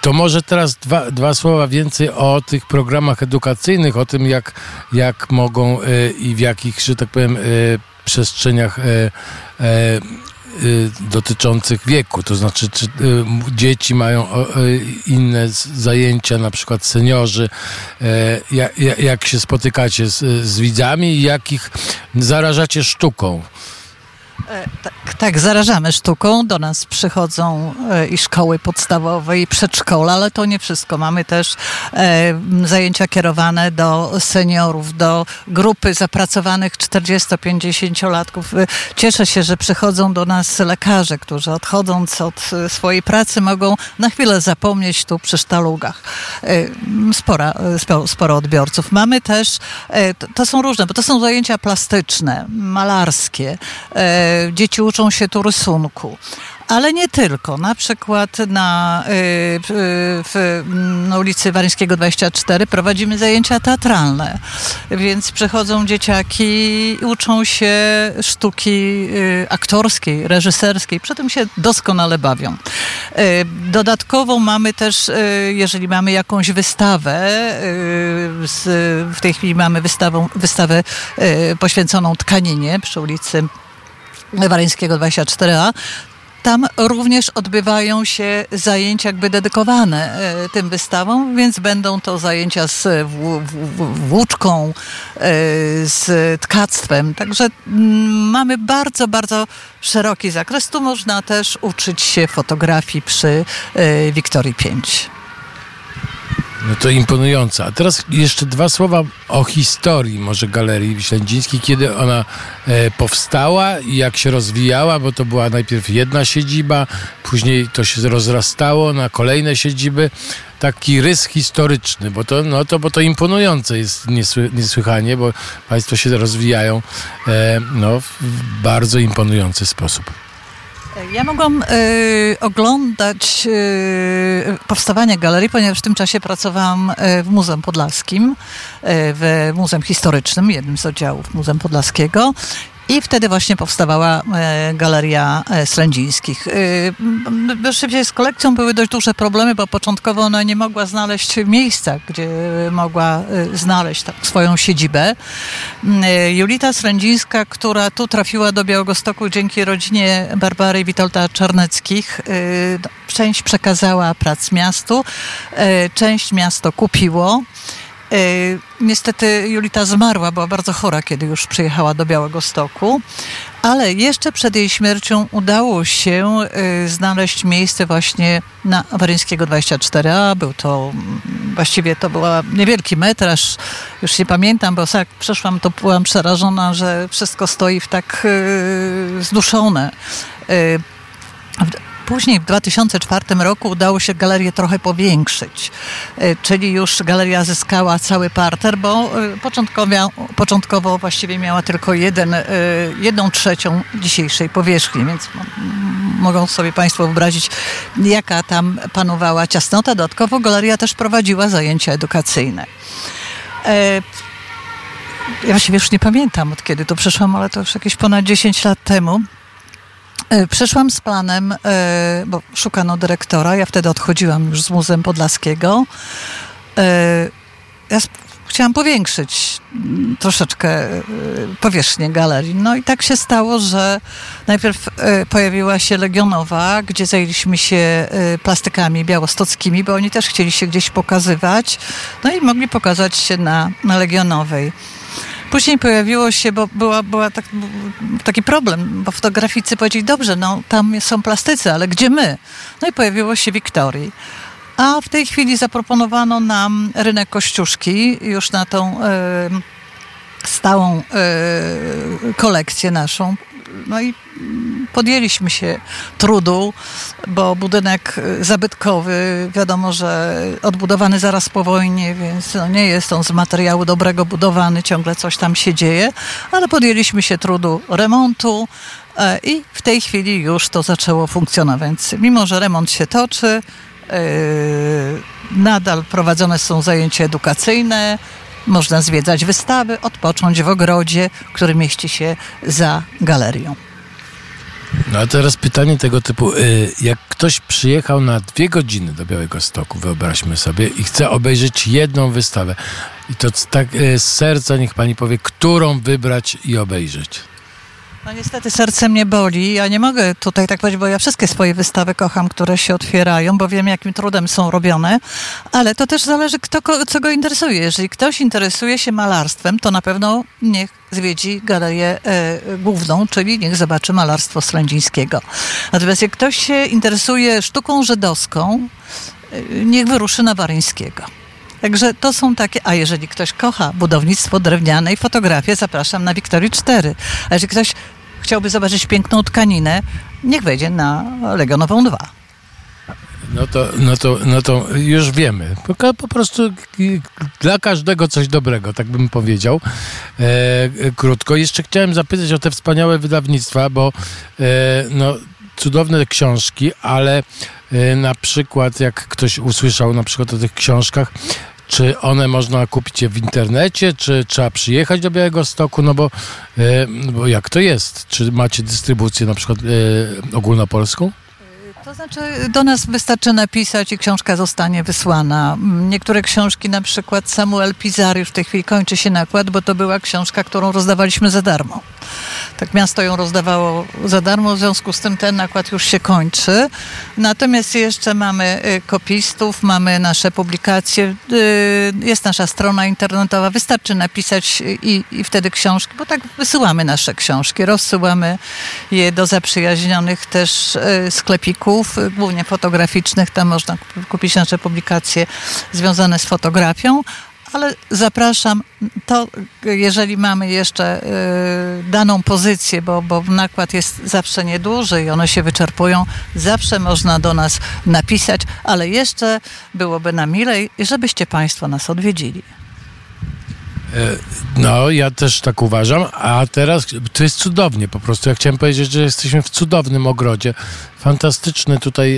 to może teraz dwa, dwa słowa więcej o tych programach edukacyjnych, o tym jak, jak mogą y, i w jakich, że tak powiem, y, przestrzeniach e, e, dotyczących wieku, to znaczy czy dzieci mają inne zajęcia, na przykład seniorzy, jak, jak się spotykacie z, z widzami i jak ich zarażacie sztuką. E, tak, tak, zarażamy sztuką. Do nas przychodzą e, i szkoły podstawowe, i przedszkola, ale to nie wszystko. Mamy też e, zajęcia kierowane do seniorów, do grupy zapracowanych 40-50-latków. Cieszę się, że przychodzą do nas lekarze, którzy odchodząc od swojej pracy mogą na chwilę zapomnieć tu przy sztalugach. Spora, sporo odbiorców. Mamy też, to są różne, bo to są zajęcia plastyczne, malarskie dzieci uczą się tu rysunku. Ale nie tylko. Na przykład na, y, w, na ulicy Waryńskiego 24 prowadzimy zajęcia teatralne. Więc przychodzą dzieciaki i uczą się sztuki y, aktorskiej, reżyserskiej. Przy tym się doskonale bawią. Y, dodatkowo mamy też, jeżeli mamy jakąś wystawę, w tej chwili mamy wystawą, wystawę poświęconą tkaninie przy ulicy Waryńskiego 24a, tam również odbywają się zajęcia jakby dedykowane e, tym wystawom, więc będą to zajęcia z włóczką, e, z tkactwem. Także mm, mamy bardzo, bardzo szeroki zakres. Tu można też uczyć się fotografii przy e, Wiktorii 5. No to imponujące. A teraz jeszcze dwa słowa o historii może Galerii Ślędzińskiej, kiedy ona e, powstała i jak się rozwijała, bo to była najpierw jedna siedziba, później to się rozrastało na kolejne siedziby. Taki rys historyczny, bo to, no to, bo to imponujące jest niesły, niesłychanie, bo Państwo się rozwijają e, no, w bardzo imponujący sposób. Ja mogłam y, oglądać y, powstawanie galerii, ponieważ w tym czasie pracowałam y, w Muzeum Podlaskim, y, w Muzeum Historycznym, jednym z oddziałów Muzeum Podlaskiego i wtedy właśnie powstawała e, Galeria e, Slędzińskich. Szybciej z kolekcją były dość duże problemy, bo początkowo ona nie mogła znaleźć miejsca, gdzie mogła e, znaleźć tak, swoją siedzibę. Julita Slędzińska, która tu trafiła do Białegostoku dzięki rodzinie Barbary Witolda Czarneckich, no, część przekazała prac miastu, część miasto kupiło. E, niestety Julita zmarła, była bardzo chora, kiedy już przyjechała do Białego Stoku, ale jeszcze przed jej śmiercią udało się e, znaleźć miejsce właśnie na Waryńskiego 24a. Był to, mm, właściwie to był niewielki metraż, już nie pamiętam, bo jak przeszłam, to byłam przerażona, że wszystko stoi w tak e, zduszone. Później w 2004 roku udało się galerię trochę powiększyć, e, czyli już galeria zyskała cały parter, bo e, początkowo, początkowo właściwie miała tylko jeden, e, jedną trzecią dzisiejszej powierzchni, więc mogą sobie Państwo wyobrazić, jaka tam panowała ciasnota. Dodatkowo galeria też prowadziła zajęcia edukacyjne. Ja właściwie już nie pamiętam od kiedy to przeszłam, ale to już jakieś ponad 10 lat temu. E, Przeszłam z planem, e, bo szukano dyrektora. Ja wtedy odchodziłam już z Muzeum Podlaskiego. E, Ja chciałam powiększyć mm, troszeczkę powierzchnię galerii. No i tak się stało, że najpierw pojawiła się Legionowa, gdzie zajęliśmy się plastykami białostockimi, bo oni też chcieli się gdzieś pokazywać. No i mogli pokazać się na, na Legionowej. Później pojawiło się, bo była, była tak, taki problem, bo fotograficy powiedzieli, dobrze, no tam są plastycy, ale gdzie my? No i pojawiło się Wiktorii. A w tej chwili zaproponowano nam rynek Kościuszki już na tą stałą e, kolekcję naszą. No i podjęliśmy się trudu, bo budynek zabytkowy, wiadomo, że odbudowany zaraz po wojnie, więc no nie jest on z materiału dobrego budowany, ciągle coś tam się dzieje, ale podjęliśmy się trudu remontu e, i w tej chwili już to zaczęło funkcjonować. Więc mimo, że remont się toczy, e, nadal prowadzone są zajęcia edukacyjne, można zwiedzać wystawy, odpocząć w ogrodzie, który mieści się za galerią. No a teraz pytanie tego typu. y, Jak ktoś przyjechał na dwie godziny do Białego Stoku, wyobraźmy sobie, i chce obejrzeć jedną wystawę, i to tak y, z serca niech pani powie, którą wybrać i obejrzeć. No niestety serce mnie boli. Ja nie mogę tutaj tak powiedzieć, bo ja wszystkie swoje wystawy kocham, które się otwierają, bo wiem, jakim trudem są robione, ale to też zależy, kto, co go interesuje. Jeżeli ktoś interesuje się malarstwem, to na pewno niech zwiedzi galerię e, główną, czyli niech zobaczy malarstwo Slędzińskiego. Natomiast jak ktoś się interesuje sztuką żydowską, e, niech wyruszy na Baryńskiego. Także to są takie, a jeżeli ktoś kocha budownictwo drewniane i fotografię, zapraszam na Wiktorii 4. A jeżeli ktoś chciałby zobaczyć piękną tkaninę, niech wejdzie na Legionową 2. No to, no to, no to już wiemy. Po, po prostu dla każdego coś dobrego, tak bym powiedział. E, e, krótko. Jeszcze chciałem zapytać o te wspaniałe wydawnictwa, bo e, no, cudowne książki, ale e, na przykład jak ktoś usłyszał na przykład o tych książkach, czy one można kupić w internecie, czy trzeba przyjechać do Białego Stoku, no bo, e, bo jak to jest? Czy macie dystrybucję na przykład e, ogólnopolską? To znaczy, do nas wystarczy napisać i książka zostanie wysłana. Niektóre książki, na przykład Samuel Pizarry, już w tej chwili kończy się nakład, bo to była książka, którą rozdawaliśmy za darmo. Tak miasto ją rozdawało za darmo, w związku z tym ten nakład już się kończy. Natomiast jeszcze mamy y, kopistów, mamy nasze publikacje, y, jest nasza strona internetowa, wystarczy napisać i, i wtedy książki, bo tak wysyłamy nasze książki, rozsyłamy je do zaprzyjaźnionych też y, sklepików, y, głównie fotograficznych, tam można kup- kupić nasze publikacje związane z fotografią. Ale zapraszam, to jeżeli mamy jeszcze y, daną pozycję, bo, bo nakład jest zawsze nieduży i one się wyczerpują, zawsze można do nas napisać, ale jeszcze byłoby nam milej, żebyście Państwo nas odwiedzili. E, No, ja też tak uważam, a teraz to jest cudownie po prostu. Ja chciałem powiedzieć, że jesteśmy w cudownym ogrodzie. Fantastyczne tutaj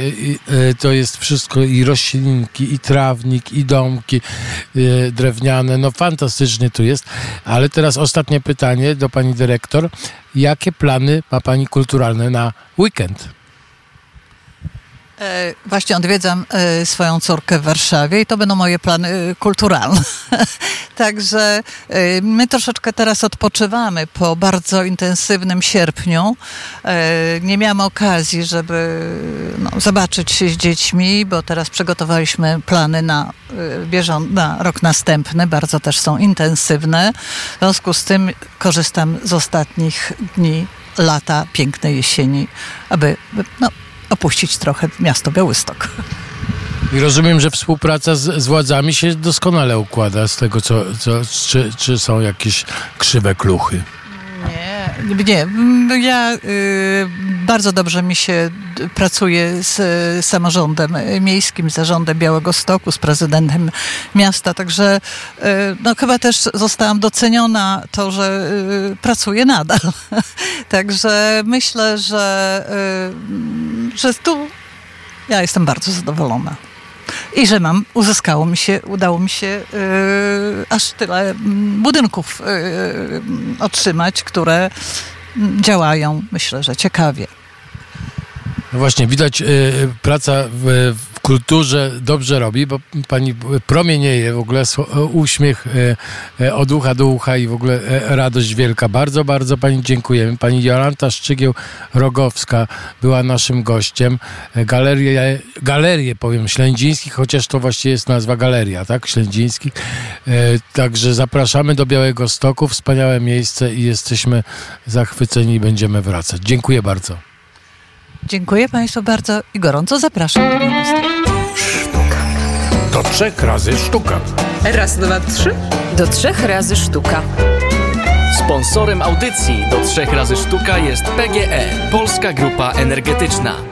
e, e, to jest wszystko i roślinki, i trawnik, i domki drewniane. No fantastycznie tu jest. Ale teraz ostatnie pytanie do pani dyrektor. Jakie plany ma pani kulturalne na weekend? E, Właśnie odwiedzam e, swoją córkę w Warszawie i to będą moje plany e, kulturalne. Także my troszeczkę teraz odpoczywamy po bardzo intensywnym sierpniu. Nie miałam okazji, żeby no, zobaczyć się z dziećmi, bo teraz przygotowaliśmy plany na, bieżą, na rok następny. Bardzo też są intensywne. W związku z tym korzystam z ostatnich dni lata, pięknej jesieni, aby no, opuścić trochę miasto Białystok. I rozumiem, że współpraca z, z władzami się doskonale układa z tego, co, co czy, czy są jakieś krzywe kluchy. Nie, nie. Mm, Ja y, bardzo dobrze mi się pracuje z samorządem miejskim, zarządem Białego Stoku, z prezydentem miasta, także y, no, chyba też zostałam doceniona to, że y, pracuję nadal. także myślę, że, y, że tu ja jestem bardzo zadowolona. I że mam, uzyskało mi się, udało mi się yy, aż tyle mm, budynków yy, otrzymać, które działają, myślę, że ciekawie. No właśnie, widać y, praca w kulturze dobrze robi, bo pani promienieje w ogóle uśmiech y, y, od ucha do ucha i w ogóle y, radość wielka. Bardzo, bardzo pani dziękujemy. Pani Jolanta Szczygieł-Rogowska była naszym gościem. Galerię, galerię powiem, Ślędzińskich, chociaż to właściwie jest nazwa galeria, tak? Ślędzińskich. Także zapraszamy do Białego Stoku. Wspaniałe miejsce i jesteśmy zachwyceni i będziemy wracać. Dziękuję bardzo. Dziękuję Państwu bardzo i gorąco zapraszam do Białegostoku. Do trzech razy sztuka. Raz, dwa, trzy. Do trzech razy sztuka. Sponsorem audycji do trzech razy sztuka jest PGE, Polska Grupa Energetyczna.